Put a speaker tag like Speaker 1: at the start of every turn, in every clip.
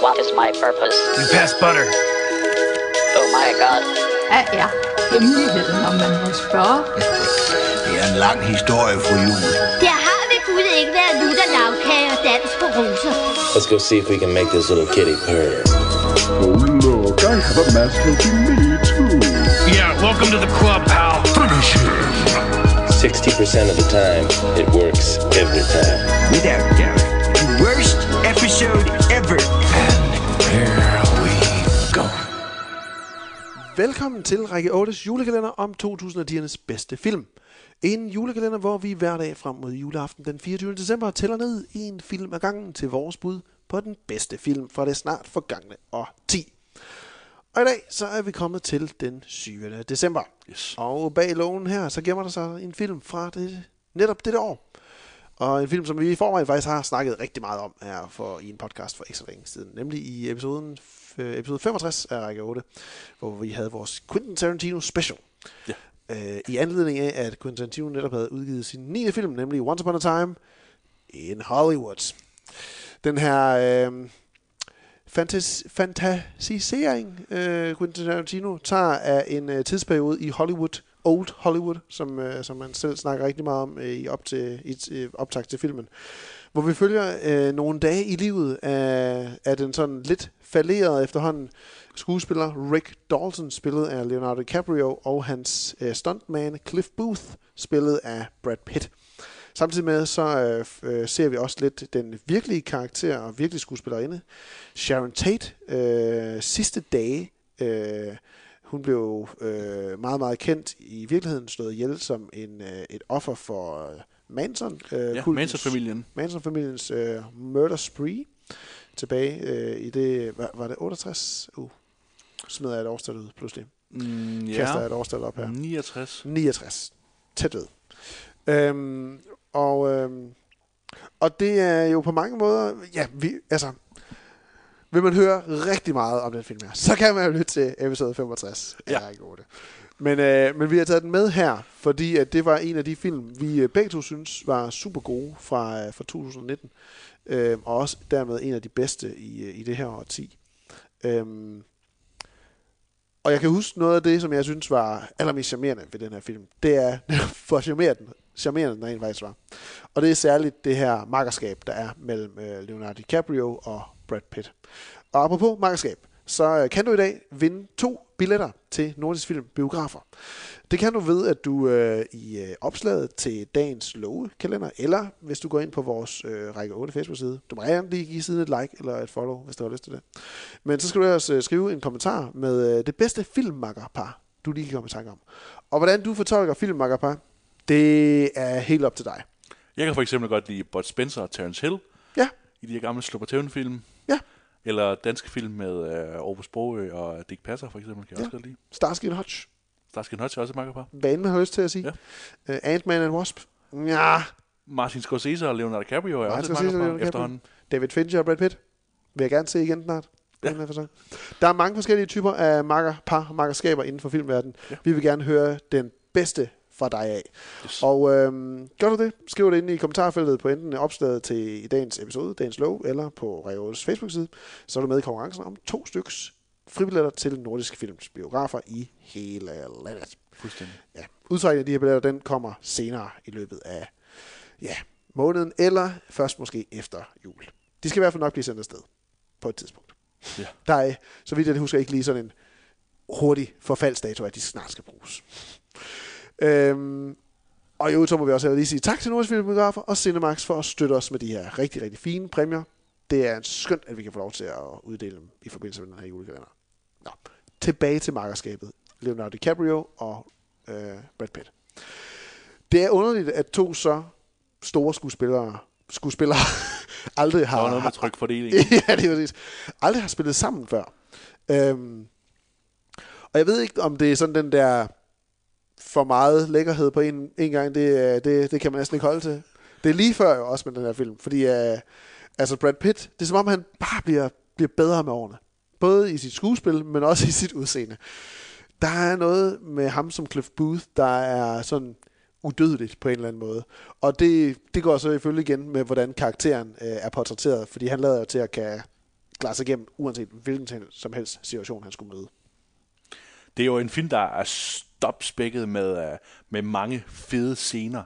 Speaker 1: What is my purpose?
Speaker 2: You pass butter.
Speaker 1: Oh my god.
Speaker 3: Hvad er hemmeligheden, om man må spørge?
Speaker 2: Det er en lang historie, fru Jul.
Speaker 4: Der har ved Gud ikke været lutter lavkage og dans på roser.
Speaker 5: Let's go see if we can make this little kitty purr.
Speaker 6: Oh, look, I have a mask helping me, too.
Speaker 2: Yeah, welcome to the club, pal. Finish him.
Speaker 5: 60% of the time, it works every time.
Speaker 7: Without doubt, the worst episode ever.
Speaker 8: Velkommen til Række 8's julekalender om 2010'ernes bedste film. En julekalender, hvor vi hver dag frem mod juleaften den 24. december tæller ned en film ad gangen til vores bud på den bedste film fra det snart forgangne år 10. Og i dag så er vi kommet til den 7. december.
Speaker 9: Yes.
Speaker 8: Og bag loven her, så gemmer der sig en film fra det, netop dette år. Og en film, som vi i forvejen faktisk har snakket rigtig meget om her for, i en podcast for ekstra længe siden. Nemlig i episoden, f- episode 65 af række 8, hvor vi havde vores Quentin Tarantino special.
Speaker 9: Ja.
Speaker 8: Øh, I anledning af, at Quentin Tarantino netop havde udgivet sin 9. film, nemlig Once Upon a Time in Hollywood. Den her øh, fantas- fantasisering, øh, Quentin Tarantino tager af en øh, tidsperiode i Hollywood, Old Hollywood, som, øh, som man selv snakker rigtig meget om øh, i, op til, i øh, optag til filmen. Hvor vi følger øh, nogle dage i livet af, af den sådan lidt falderede efterhånden skuespiller Rick Dalton, spillet af Leonardo DiCaprio, og hans øh, stuntman Cliff Booth, spillet af Brad Pitt. Samtidig med så øh, øh, ser vi også lidt den virkelige karakter og virkelige skuespillerinde, Sharon Tate, øh, sidste dage. Øh, hun blev øh, meget, meget kendt i virkeligheden, slået ihjel som en, øh, et offer for øh, Manson. Øh,
Speaker 9: Ja, Manson-familien.
Speaker 8: Manson-familiens øh, murder spree tilbage øh, i det, var, var det 68? Uh, smider jeg et årstal ud pludselig.
Speaker 9: Mm,
Speaker 8: Ja. Kaster jeg et årstal op her.
Speaker 9: 69.
Speaker 8: 69. Tæt ved. Øhm, og, øhm, og det er jo på mange måder, ja, vi, altså, vil man høre rigtig meget om den film her, så kan man jo lytte til episode 65 af
Speaker 9: Ja.
Speaker 8: Række 8. Men, øh, men vi har taget den med her, fordi at det var en af de film, vi øh, begge to synes var super gode fra, øh, fra 2019. Øh, og også dermed en af de bedste i, øh, i det her årti. Øh, og jeg kan huske noget af det, som jeg synes var allermest charmerende ved den her film. Det er for charmerende, charmerende den rent faktisk var. Og det er særligt det her makkerskab, der er mellem øh, Leonardo DiCaprio og Brad Pitt. Og apropos makkerskab, så kan du i dag vinde to billetter til Nordisk Film Biografer. Det kan du ved, at du øh, i øh, opslaget til dagens lovekalender, eller hvis du går ind på vores øh, række 8 Facebook-side, du må gerne lige give siden et like eller et follow, hvis du har lyst til det. Men så skal du også øh, skrive en kommentar med øh, det bedste filmmakkerpar, du lige kan komme i tanke om. Og hvordan du fortolker filmmakkerpar, det er helt op til dig.
Speaker 9: Jeg kan for eksempel godt lide Bud Spencer og Terence Hill
Speaker 8: Ja,
Speaker 9: i de her gamle Sluppertævn-film. Eller danske film med øh, Aarhus Sprogø og Dick Passer, for eksempel, kan jeg
Speaker 8: Ja.
Speaker 9: også godt lide.
Speaker 8: Starsky and Hutch.
Speaker 9: Starsky and Hutch er også et makkerpar.
Speaker 8: Man har lyst til at sige.
Speaker 9: Ja.
Speaker 8: Uh, Ant-Man and Wasp. Ja,
Speaker 9: Martin Scorsese og Leonardo DiCaprio er
Speaker 8: Martin
Speaker 9: også et makkerpar efterhånden.
Speaker 8: David Fincher og Brad Pitt. Vil jeg gerne se igen snart.
Speaker 9: Ja.
Speaker 8: Der er mange forskellige typer af makker, par og makkerskaber inden for filmverdenen.
Speaker 9: Ja.
Speaker 8: Vi vil gerne høre den bedste fra dig af.
Speaker 9: Yes.
Speaker 8: Og øhm, gør du det, skriv det inde i kommentarfeltet på enten opslaget til i dagens episode, dagens lov, eller på Reoles Facebook-side. Så er du med i konkurrencen om to styks fribilletter til Nordisk Films biografer i hele landet.
Speaker 9: Fuldstændig.
Speaker 8: Ja, udtrækningen af de her billetter, den kommer senere i løbet af ja, måneden, eller først måske efter jul. De skal i hvert fald nok blive sendt afsted på et tidspunkt.
Speaker 9: Ja.
Speaker 8: Der er, så vidt jeg husker, ikke lige sådan en hurtig forfaldsdato, at de snart skal bruges. Øhm, og i øvrigt må vi også lige sige tak til Nordisk Filmbiografer og Cinemax for at støtte os med de her rigtig, rigtig fine præmier. Det er skønt, at vi kan få lov til at uddele dem i forbindelse med den her julekalender. Nå, tilbage til markerskabet. Leonardo DiCaprio og øh, Brad Pitt. Det er underligt, at to så store skuespillere, skuespillere aldrig
Speaker 9: Der
Speaker 8: har...
Speaker 9: var noget med trykfordeling.
Speaker 8: ja, det er præcis. Aldrig har spillet sammen før. Øhm, og jeg ved ikke, om det er sådan den der for meget lækkerhed på en, en gang, det, øh, det, det kan man næsten ikke holde til. Det er lige før jo også med den her film, fordi uh, altså Brad Pitt, det er som om han bare bliver, bliver bedre med årene. Både i sit skuespil, men også i sit udseende. Der er noget med ham som Cliff Booth, der er sådan udødeligt på en eller anden måde. Og det, det går så ifølge igen med, hvordan karakteren øh, er portrætteret, fordi han lader jo til at kan, klare sig igennem, uanset hvilken som helst situation, han skulle møde.
Speaker 9: Det er jo en film, der er stopspækket med, øh, med mange fede scener.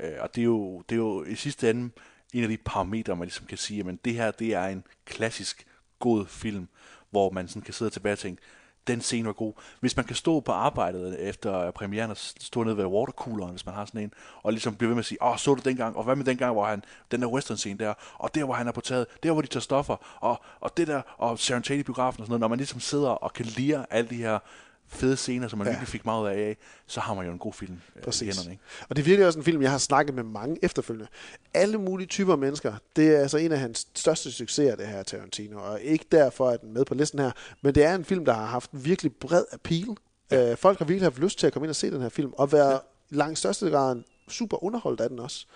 Speaker 9: Uh, og det er, jo, det er jo i sidste ende en af de parametre, man ligesom kan sige, at det her det er en klassisk god film, hvor man sådan kan sidde tilbage og tænke, den scene var god. Hvis man kan stå på arbejdet efter øh, premieren og stå nede ved watercooleren, hvis man har sådan en, og ligesom blive ved med at sige, åh, oh, så du dengang, og hvad med dengang, hvor han, den der western scene der, og der, hvor han er på taget, der, hvor de tager stoffer, og, og det der, og Sharon Tate i biografen og sådan noget, når man ligesom sidder og kan lire alle de her fede scener, som man ja. virkelig fik meget af, så har man jo en god film øh, Præcis. i hænderne. Ikke?
Speaker 8: Og det er virkelig også en film, jeg har snakket med mange efterfølgende. Alle mulige typer mennesker. Det er altså en af hans største succeser, det her Tarantino. Og ikke derfor er den med på listen her, men det er en film, der har haft virkelig bred appeal. Ja. Øh, folk har virkelig haft lyst til at komme ind og se den her film, og være ja. langt største grad super underholdt af den også.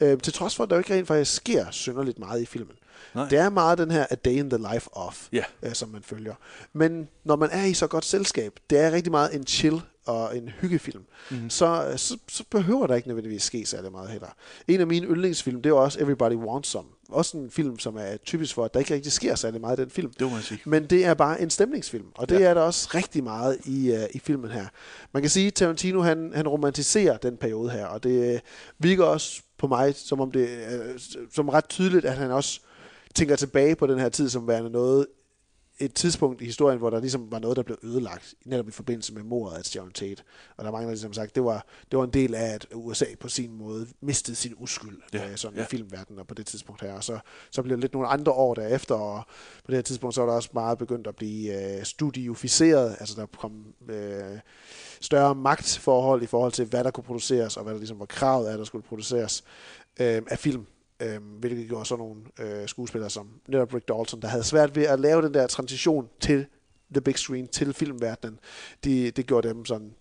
Speaker 8: Øh, til trods for, at der jo ikke rent faktisk sker synderligt meget i filmen. Nej. Det er meget den her A Day in the Life of,
Speaker 9: yeah.
Speaker 8: øh, som man følger. Men når man er i så godt selskab, det er rigtig meget en chill og en hyggefilm, mm-hmm. så, så, så behøver der ikke nødvendigvis ske særlig meget heller. En af mine yndlingsfilm, det er også Everybody Wants Some. Også en film, som er typisk for, at der ikke rigtig sker særlig meget i den film.
Speaker 9: Det må man sige.
Speaker 8: Men det er bare en stemningsfilm, og det ja. er der også rigtig meget i, uh, i filmen her. Man kan sige, at Tarantino han, han romantiserer den periode her, og det uh, virker også på mig, som om det uh, som ret tydeligt, at han også tænker tilbage på den her tid som værende noget, et tidspunkt i historien, hvor der ligesom var noget, der blev ødelagt, netop i forbindelse med mordet af John Tate. Og der er mange, der ligesom sagt, det var, det var en del af, at USA på sin måde mistede sin uskyld ja, øh, sådan ja. i filmverdenen på det tidspunkt her. Og så, så blev det lidt nogle andre år derefter, og på det her tidspunkt, så var der også meget begyndt at blive øh, studioficeret, altså der kom øh, større magtforhold i forhold til, hvad der kunne produceres, og hvad der ligesom var kravet af, at der skulle produceres øh, af film øh, hvilket gjorde sådan nogle øh, skuespillere som netop Rick Dalton, der havde svært ved at lave den der transition til the big screen, til filmverdenen. De, det gjorde dem sådan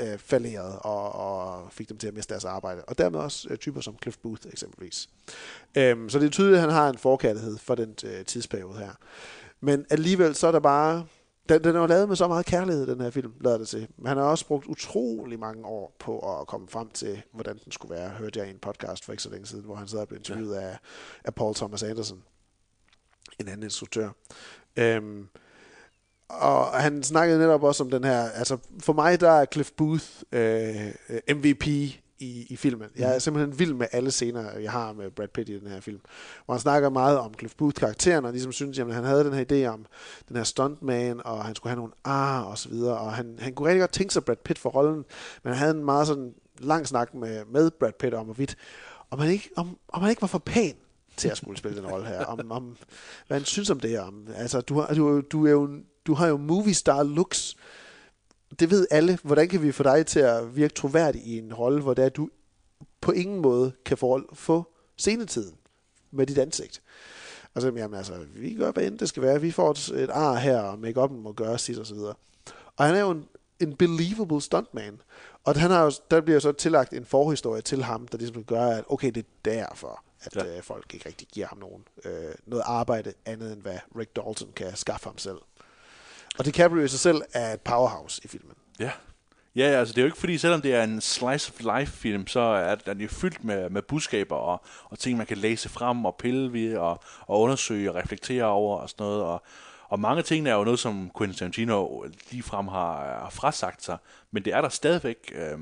Speaker 8: øh, falderet og, og fik dem til at miste deres arbejde. Og dermed også øh, typer som Cliff Booth eksempelvis. Øhm, så det er tydeligt, at han har en forkærlighed for den øh, tidsperiode her. Men alligevel så er der bare den, den er jo lavet med så meget kærlighed, den her film, lader det til. Men han har også brugt utrolig mange år på at komme frem til, hvordan den skulle være. Hørte jeg i en podcast for ikke så længe siden, hvor han sad og blev interviewet ja. af, af Paul Thomas Anderson, en anden instruktør. Øhm, og han snakkede netop også om den her, altså for mig der er Cliff Booth øh, MVP i, i filmen. Jeg er mhm. simpelthen vild med alle scener, jeg har med Brad Pitt i den her film. Hvor han snakker meget om Cliff Booth-karakteren, og ligesom synes, at han havde den her idé om den her stuntman, og han skulle have nogle ar og så videre, og han, han kunne rigtig godt tænke sig Brad Pitt for rollen, men han havde en meget sådan lang snak med, med Brad Pitt om, hvorvidt, om han ikke, om, om han ikke var for pæn til at skulle spille den rolle her. Om, om, hvad han synes om det. Om, altså, du har, du, du, er jo, du har jo movie star looks, det ved alle. Hvordan kan vi få dig til at virke troværdig i en rolle, hvor det er, du på ingen måde kan få, få scenetiden med dit ansigt? Og så jamen altså, vi gør, hvad end det skal være. Vi får et, et ar her, og make-up'en må gøre sit og så videre. Og han er jo en, en believable stuntman. Og han har jo, der bliver så tillagt en forhistorie til ham, der ligesom gør, at okay, det er derfor, at ja. øh, folk ikke rigtig giver ham nogen, øh, noget arbejde andet end hvad Rick Dalton kan skaffe ham selv. Og DiCaprio i sig selv er et powerhouse i filmen.
Speaker 9: Ja. Ja, altså det er jo ikke fordi, selvom det er en slice of life film, så er den jo fyldt med, med budskaber og, og ting, man kan læse frem og pille ved og, og undersøge og reflektere over og sådan noget. Og, og mange ting er jo noget, som Quentin Tarantino ligefrem har, har frasagt sig, men det er der stadigvæk øh,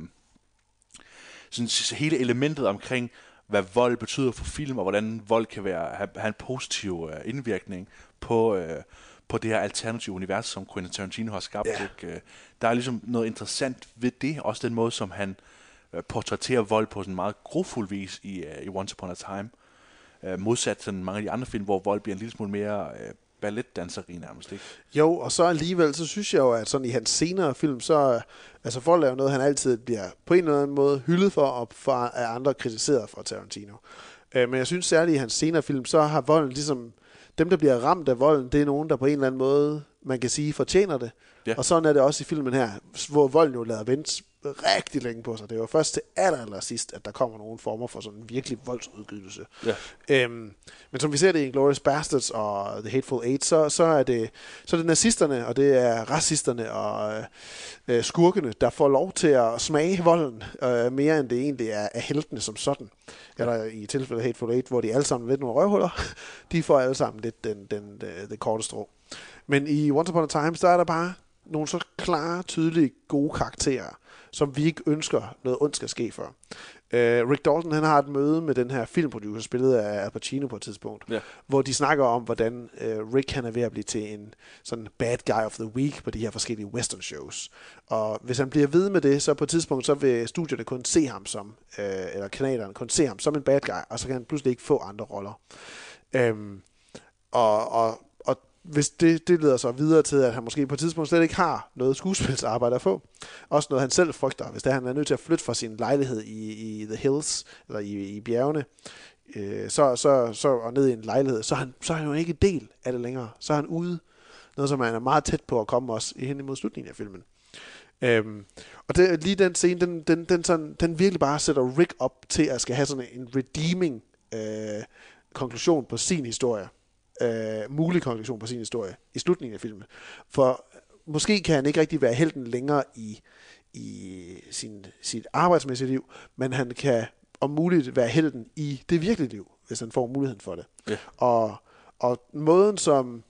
Speaker 9: sådan hele elementet omkring, hvad vold betyder for film, og hvordan vold kan være, have, have en positiv øh, indvirkning på, øh, på det her alternative univers, som Quentin Tarantino har skabt. Ja. Ikke? Øh, der er ligesom noget interessant ved det, også den måde, som han øh, portrætterer vold på sådan en meget grofuld vis i, uh, i Once Upon a Time. Modsat sådan mange af de andre film, hvor vold bliver en lille smule mere uh, balletdanseri nærmest, ikke?
Speaker 8: Jo, og så alligevel, så synes jeg jo, at sådan i hans senere film, så altså for at lave noget, han altid bliver på en eller anden måde hyldet for, og for af andre kritiseret for Tarantino. Uh, men jeg synes særligt i hans senere film, så har volden ligesom dem, der bliver ramt af volden, det er nogen, der på en eller anden måde, man kan sige, fortjener det. Ja. Og sådan er det også i filmen her, hvor volden jo lader vente rigtig længe på sig. Det var først til aller, aller sidst, at der kommer nogle former for sådan en virkelig voldsudgydelse.
Speaker 9: Ja.
Speaker 8: Øhm, men som vi ser det i Glorious Bastards og The Hateful Eight, så, så, er, det, så er det nazisterne, og det er racisterne og øh, skurkene, der får lov til at smage volden, øh, mere end det egentlig er, er heltene som sådan. Eller i tilfældet Hateful Eight, hvor de alle sammen lidt nogle røvhuller, de får alle sammen lidt den, den, den, den korte strå. Men i Once Upon a Time, så er der bare nogle så klare, tydelige, gode karakterer, som vi ikke ønsker noget ondt skal ske for. Uh, Rick Dalton han har et møde med den her filmproducer, spillet af Al Pacino på et tidspunkt,
Speaker 9: Ja.
Speaker 8: hvor de snakker om, hvordan uh, Rick han er ved at blive til en sådan bad guy of the week på de her forskellige western shows. Og hvis han bliver ved med det, så på et tidspunkt, så vil studierne kun se ham som, uh, eller kanalerne kun se ham som en bad guy, og så kan han pludselig ikke få andre roller. Um, og, og, og hvis det, det leder så videre til, at han måske på et tidspunkt slet ikke har noget skuespilsarbejde at få. Også noget, han selv frygter. Hvis det er, han er nødt til at flytte fra sin lejlighed i, i The Hills, eller i, i bjergene, øh, så, så, så, og ned i en lejlighed, så er, han, så er han jo ikke del af det længere. Så er han ude. Noget, som han er meget tæt på at komme også hen imod slutningen af filmen. Øhm, og det, lige den scene, den, den, den, sådan, den virkelig bare sætter Rick op til at skal have sådan en redeeming øh, konklusion på sin historie. Øh, mulig konklusion på sin historie i slutningen af filmen. For måske kan han ikke rigtig være helten længere i, i sin, sit arbejdsmæssige liv, men han kan om muligt være helten i det virkelige liv, hvis han får muligheden for det.
Speaker 9: Ja.
Speaker 8: Og, og måden, som,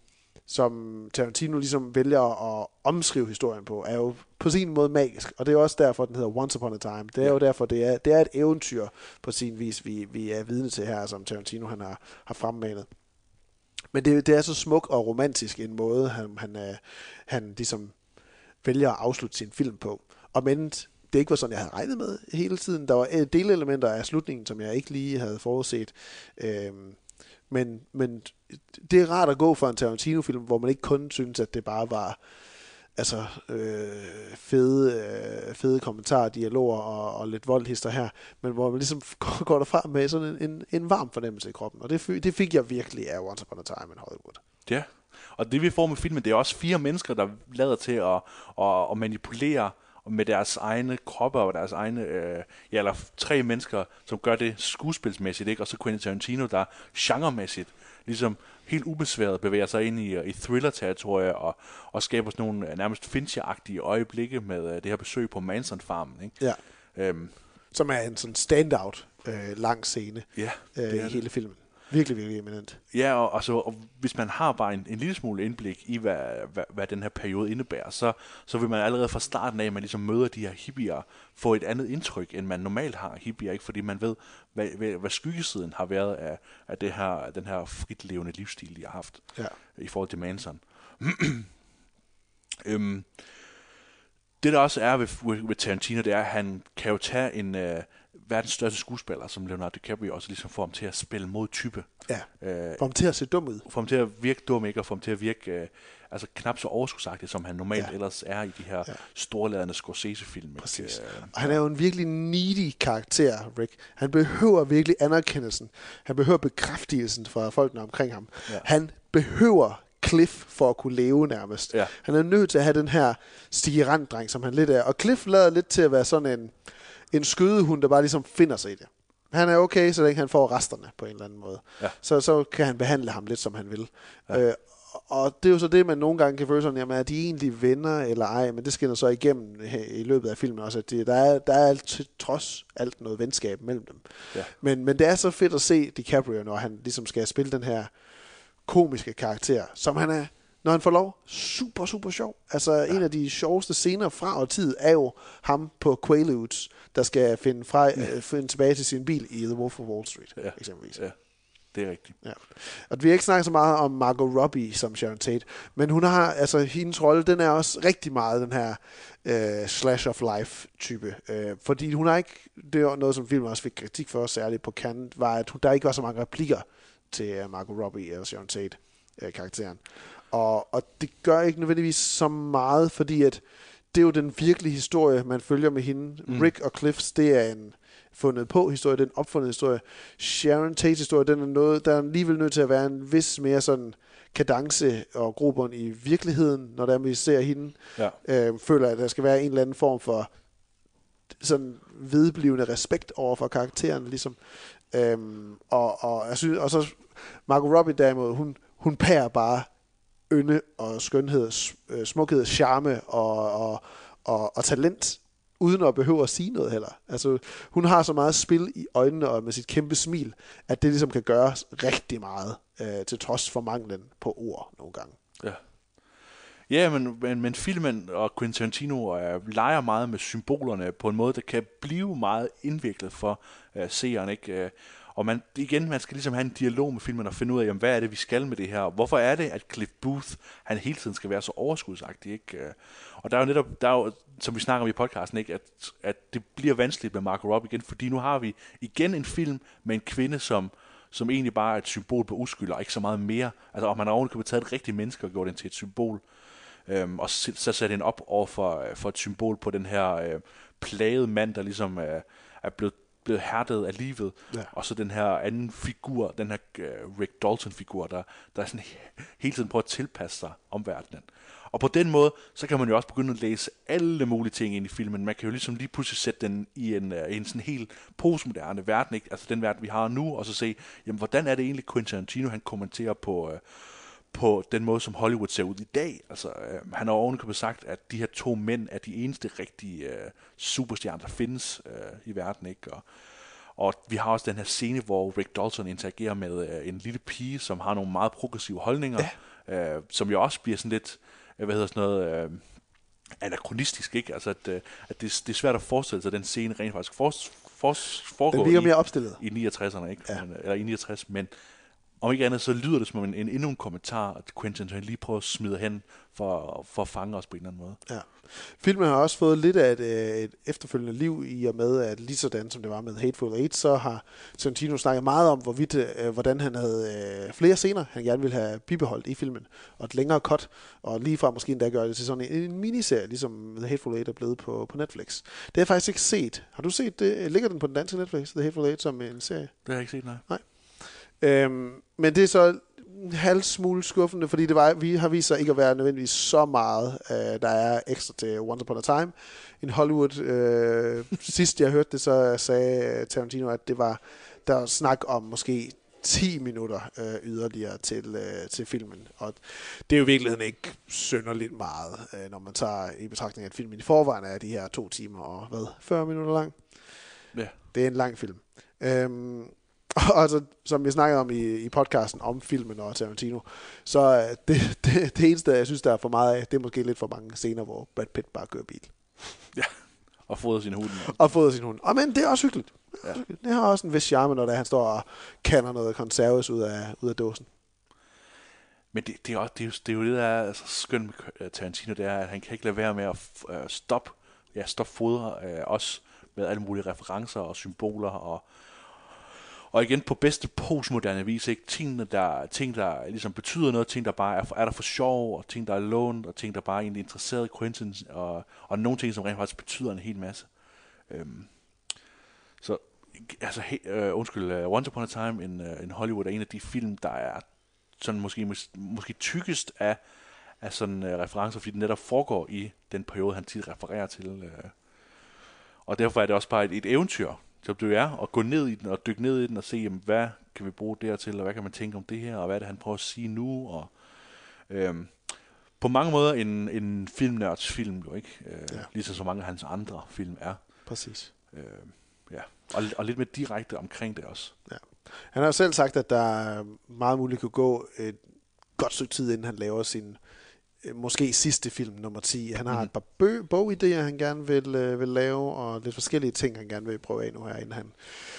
Speaker 8: som Tarantino ligesom vælger at omskrive historien på, er jo på sin måde magisk. Og det er også derfor, den hedder Once Upon a Time. Det er jo derfor, det er, det er et eventyr på sin vis, vi, vi er vidne til her, som Tarantino han har, har fremmanet. Men det, det er så smuk og romantisk en måde, han, han, øh, han ligesom vælger at afslutte sin film på. Og men det ikke var sådan, jeg havde regnet med hele tiden. Der var øh, delelementer af slutningen, som jeg ikke lige havde forudset. Øhm, men, men det er rart at gå for en Tarantino-film, hvor man ikke kun synes, at det bare var altså øh, fede, øh, fede kommentarer, dialoger og, og lidt voldhister her, men hvor man ligesom går, derfra med sådan en, en, en varm fornemmelse i kroppen. Og det, det fik jeg virkelig af Once Upon a Time in Hollywood.
Speaker 9: Ja, og det vi får med filmen, det er også fire mennesker, der lader til at, at, at manipulere med deres egne kroppe og deres egne, øh, ja, eller tre mennesker, som gør det skuespilsmæssigt, ikke? og så Quentin Tarantino, der genremæssigt ligesom helt ubesværet bevæger sig ind i, i thriller-territoriet og, og skaber sådan nogle øh, nærmest Fincher-agtige øjeblikke med øh, det her besøg på Manson-farmen. Ikke?
Speaker 8: Ja.
Speaker 9: Øhm,
Speaker 8: Som er en sådan standout øh, lang scene
Speaker 9: ja,
Speaker 8: øh,
Speaker 9: det
Speaker 8: i
Speaker 9: er det.
Speaker 8: hele filmen. Virkelig, virkelig eminent.
Speaker 9: Ja, og, og, så, og hvis man har bare en, en lille smule indblik i, hvad, hvad, hvad den her periode indebærer, så, så vil man allerede fra starten af, at man ligesom møder de her hippier, få et andet indtryk, end man normalt har hippier, ikke? fordi man ved, hvad, hvad, hvad skyggesiden har været af, af det her, den her fritlevende livsstil, de har haft
Speaker 8: Ja.
Speaker 9: i forhold til Manson. øhm, det der også er ved, ved Tarantino, det er, at han kan jo tage en øh, verdens største skuespiller, som Leonardo DiCaprio, og så ligesom få ham til at spille mod type.
Speaker 8: Ja.
Speaker 9: Øh,
Speaker 8: For ham til at se dum ud.
Speaker 9: få ham til at virke dum, ikke? Og få ham til at virke øh, altså knap så overskudsagtig, som han normalt
Speaker 8: Ja.
Speaker 9: ellers er i de her
Speaker 8: Ja.
Speaker 9: storladende Scorsese-film.
Speaker 8: Præcis.
Speaker 9: Øh,
Speaker 8: Og han er jo en virkelig needy karakter, Rick. Han behøver virkelig anerkendelsen. Han behøver bekræftelsen fra folkene omkring ham.
Speaker 9: Ja.
Speaker 8: Han behøver Cliff for at kunne leve nærmest.
Speaker 9: Ja.
Speaker 8: Han er nødt til at have den her stigerant-dreng, som han lidt er. Og Cliff lader lidt til at være sådan en, en skødehund, der bare ligesom finder sig i det. Han er okay, så længe han får resterne på en eller anden måde.
Speaker 9: Ja.
Speaker 8: Så, så kan han behandle ham lidt, som han vil. Ja. Øh, og det er jo så det, man nogle gange kan føle sådan, jamen er de egentlig venner eller ej, men det skinner så igennem i løbet af filmen også, at det, der, er, der er til trods alt noget venskab mellem dem.
Speaker 9: Ja.
Speaker 8: Men, men det er så fedt at se DiCaprio, når han ligesom skal spille den her komiske karakter, som han er, når han får lov, super, super sjov. Altså, ja. en af de sjoveste scener fra og tid er jo ham på Quaaludes, der skal finde, fra, ja. finde tilbage til sin bil i The Wolf of Wall Street,
Speaker 9: Ja.
Speaker 8: eksempelvis.
Speaker 9: ja, det er rigtigt.
Speaker 8: Ja. Og vi har ikke snakket så meget om Margot Robbie som Sharon Tate, men hun har, altså hendes rolle, den er også rigtig meget den her øh, slash of life type. Øh, fordi hun har ikke, det var noget som filmen også fik kritik for, særligt på Cannes, var at hun, der ikke var så mange replikker til uh, Margot Robbie eller Sharon Tate øh, karakteren. Og, og det gør ikke nødvendigvis så meget, fordi at det er jo den virkelige historie, man følger med hende. Mm. Rick og Cliffs, det er en fundet på historie, det er en opfundet historie. Sharon Tates historie, den er noget, der er alligevel nødt til at være en vis mere sådan kadence og grobund i virkeligheden, når der vi ser hende.
Speaker 9: Ja.
Speaker 8: Øh, føler, at der skal være en eller anden form for sådan vedblivende respekt over for karakteren, ligesom. Øhm, og, og, jeg synes, og så Margot Robbie derimod, hun, hun pærer bare ynde og skønhed, øh, smukhed, charme og, og, og, og talent, uden at behøve at sige noget heller. Altså, hun har så meget spil i øjnene og med sit kæmpe smil, at det ligesom kan gøre rigtig meget, øh, til trods for manglen på ord nogle gange.
Speaker 9: Ja. Ja, men, men, men filmen og Quentin Tarantino øh, leger meget med symbolerne på en måde, der kan blive meget indviklet for øh, seeren. Ikke? Øh, og man, igen, man skal ligesom have en dialog med filmen og finde ud af, jamen, hvad er det, vi skal med det her? Hvorfor er det, at Cliff Booth, han hele tiden skal være så overskudsagtig? Ikke? Øh, og der er jo netop, der er jo, som vi snakker om i podcasten, ikke? At, at det bliver vanskeligt med Marco Rob igen, fordi nu har vi igen en film med en kvinde, som som egentlig bare er et symbol på uskyld, og ikke så meget mere. Altså, om man har ovenikøbet taget et rigtigt menneske og gjort den til et symbol, øhm, og så, så sætte den op over for, øh, for et symbol på den her øh, plagede mand, der ligesom øh, er blevet blevet hærdet af livet,
Speaker 8: Ja.
Speaker 9: og så den her anden figur, den her øh, Rick Dalton-figur, der, der er sådan he- hele tiden prøver at tilpasse sig omverdenen. Og på den måde, så kan man jo også begynde at læse alle mulige ting ind i filmen. Man kan jo ligesom lige pludselig sætte den i en, øh, en sådan helt postmoderne verden, ikke? altså den verden, vi har nu, og så se, jamen, hvordan er det egentlig Quentin Tarantino, han kommenterer på, øh, på den måde, som Hollywood ser ud i dag. Altså, øh, han har ovenikøbet sagt, at de her to mænd er de eneste rigtige øh, superstjerner, der findes øh, i verden. Ikke? Og, og vi har også den her scene, hvor Rick Dalton interagerer med øh, en lille pige, som har nogle meget progressive holdninger, ja. øh, som jo også bliver sådan lidt, øh, hvad hedder sådan noget... Øh, anachronistisk, ikke? Altså, at, øh, at det, det er svært at forestille sig, at den scene rent faktisk for, for, foregår
Speaker 8: Den virker
Speaker 9: i,
Speaker 8: mere opstillet.
Speaker 9: i 69'erne, ikke?
Speaker 8: Ja.
Speaker 9: Men, eller i 69, men om ikke andet, så lyder det som en, en endnu en kommentar, at Quentin han lige prøver at smide hen for, for at fange os på en eller anden måde.
Speaker 8: Ja. Filmen har også fået lidt af et, øh, et efterfølgende liv i og med, at lige sådan som det var med Hateful Eight, så har Tarantino snakket meget om, hvorvidt, øh, hvordan han havde øh, flere scener, han gerne ville have bibeholdt i filmen, og et længere cut, og lige fra måske endda gøre det til sådan en, en miniserie, ligesom The Hateful Eight er blevet på, på Netflix. Det har jeg faktisk ikke set. Har du set det? Ligger den på den danske Netflix, The Hateful Eight, som en serie?
Speaker 9: Det har jeg ikke set, nej.
Speaker 8: Øhm, men det er så en halv smule skuffende, fordi det var, vi har vist sig ikke at være nødvendigvis så meget, øh, der er ekstra til Once Upon a Time. In Hollywood, øh, sidst jeg hørte det, så sagde Tarantino, at det var der var snak om måske 10 minutter øh, yderligere til, øh, til filmen. Og det er jo i virkeligheden ikke synderligt meget, øh, når man tager i betragtning, at filmen i forvejen er de her to timer og hvad, 40 minutter lang.
Speaker 9: Ja.
Speaker 8: Det er en lang film. Øhm, og altså, som vi snakkede om i, i podcasten om filmen og Tarantino, så øh, det, det, det eneste, jeg synes, der er for meget af, det er måske lidt for mange scener, hvor Brad Pitt bare kører bil.
Speaker 9: Og fodrer sin hund.
Speaker 8: Og fodrer sin hund. Og men det er også hyggeligt. Det,
Speaker 9: Ja.
Speaker 8: det har også en vis charme, når han står og kander noget konserves ud af, ud af dåsen.
Speaker 9: Men det, det, er også, det, er jo, det er jo det, der er så skønt med øh, Tarantino, det er, at han kan ikke lade være med at øh, stoppe ja, stop fodre øh, os med alle mulige referencer og symboler og og igen på bedste postmoderne vis, ikke? Ting, der, ting, der ligesom betyder noget, ting, der bare er, for, er der for sjov, og ting, der er lånt, og ting, der bare er egentlig interesseret i Quentin, og, og nogle ting, som rent faktisk betyder en hel masse. Øhm, så, altså, he, øh, undskyld, uh, Once Upon a Time in, uh, in Hollywood er en af de film, der er sådan måske, mås- måske tykkest af, af sådan uh, referencer, fordi den netop foregår i den periode, han tit refererer til. Uh, og derfor er det også bare et, et eventyr, som jo er, at gå ned i den og dykke ned i den og se, jamen, hvad kan vi bruge det her til, og hvad kan man tænke om det her, og hvad er det, han prøver at sige nu, og øhm, på mange måder en, en filmnørds film, jo ikke? Øh,
Speaker 8: Ja.
Speaker 9: ja. Ligesom så mange af hans andre film er.
Speaker 8: Præcis.
Speaker 9: Øh, ja. og, og lidt mere direkte omkring det også.
Speaker 8: Han har jo selv sagt, at der er meget muligt kunne gå et godt stykke tid, inden han laver sin måske sidste film, nummer 10. Han har
Speaker 9: Mhm.
Speaker 8: et par bø- bogidéer, han gerne vil, øh, vil lave, og lidt forskellige ting, han gerne vil prøve af nu her, inden han...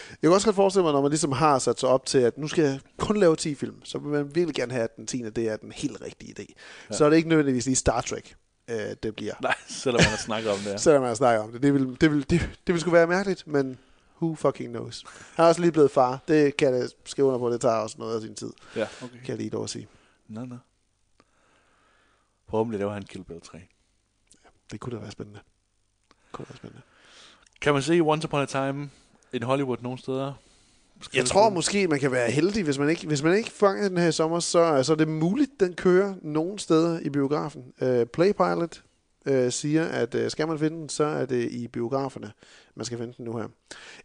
Speaker 8: Jeg kan også godt forestille mig, når man ligesom har sat sig op til, at nu skal jeg kun lave 10 film, så vil man virkelig gerne have, at den 10. det er den helt rigtige idé. Ja. Så er det ikke nødvendigvis lige Star Trek, øh, det bliver.
Speaker 9: Nej, selvom man har snakket om det.
Speaker 8: Selvom man snakker om det. Det vil, det, vil, det, det vil sgu være mærkeligt, men who fucking knows. Han er også lige blevet far. Det kan jeg skrive under på. Det tager også noget af sin tid,
Speaker 9: Ja, okay.
Speaker 8: kan jeg lige at sige.
Speaker 9: Nå, nå. Forhåbentlig laver han Kill Bill 3.
Speaker 8: Det kunne da være spændende. Det kunne da være spændende.
Speaker 9: Kan man se Once Upon a Time in Hollywood nogle steder? Skal
Speaker 8: Jeg tror måske, man kan være heldig, hvis man ikke, hvis man ikke fanger den her i sommer, så, så er det muligt, den kører nogle steder i biografen. Uh, Playpilot øh, siger, at øh, skal man finde den, så er det i biograferne, man skal finde den nu her.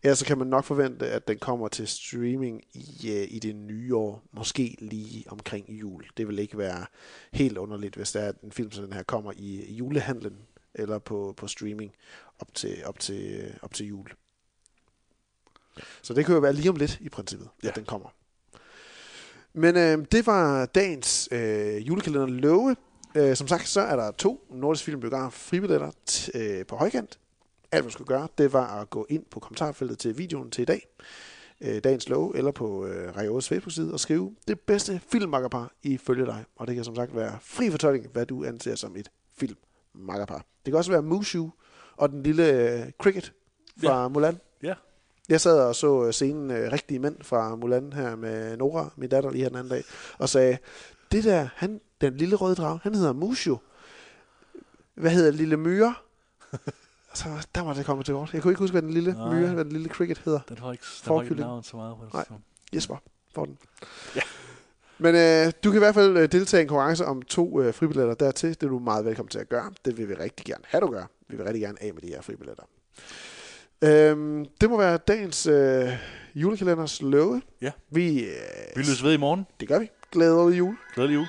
Speaker 8: Ellers så kan man nok forvente, at den kommer til streaming i, øh, i det nye år, måske lige omkring jul. Det vil ikke være helt underligt, hvis der er en film som den her kommer i, i julehandlen eller på, på streaming op til, op, til, øh, op til jul. Så det kan jo være lige om lidt i princippet, ja. at den kommer. Men øh, det var dagens øh, julekalender love. Øh, som sagt, så er der to Nordisk Film Biograf fribilletter øh, på højkant. Alt, man skulle gøre, det var at gå ind på kommentarfeltet til videoen til i dag, øh, dagens love, eller på øh, Radio Facebook-side og skrive det bedste filmmakkerpar ifølge dig. Og det kan som sagt være fri fortolkning, hvad du anser som et filmmakkerpar. Det kan også være Mushu og den lille øh, Cricket fra ja. Mulan.
Speaker 9: Ja.
Speaker 8: Jeg sad og så øh, scenen øh, Rigtige Mænd fra Mulan her med Nora, min datter, lige her den anden dag, og sagde, det der, han, den lille røde drag, han hedder Mushu. Hvad hedder lille myre? så der var det kommet til kort. Jeg kunne ikke huske, hvad den lille
Speaker 9: Nej.
Speaker 8: myre, hvad den lille cricket hedder.
Speaker 9: Den har ikke, den har ikke navn så meget på det.
Speaker 8: Nej.
Speaker 9: så.
Speaker 8: Jesper får den.
Speaker 9: Ja.
Speaker 8: Men øh, du kan i hvert fald øh, deltage i en konkurrence om to øh, fribilletter dertil. Det er du meget velkommen til at gøre. Det vil vi rigtig gerne have, du gør. Vi vil rigtig gerne af med de her fribilletter. Øhm, det må være dagens øh, julekalenders love.
Speaker 9: Ja.
Speaker 8: Vi, øh,
Speaker 9: Vi løses ved i morgen.
Speaker 8: det gør vi. Glædelig jul.
Speaker 9: Glædelig jul.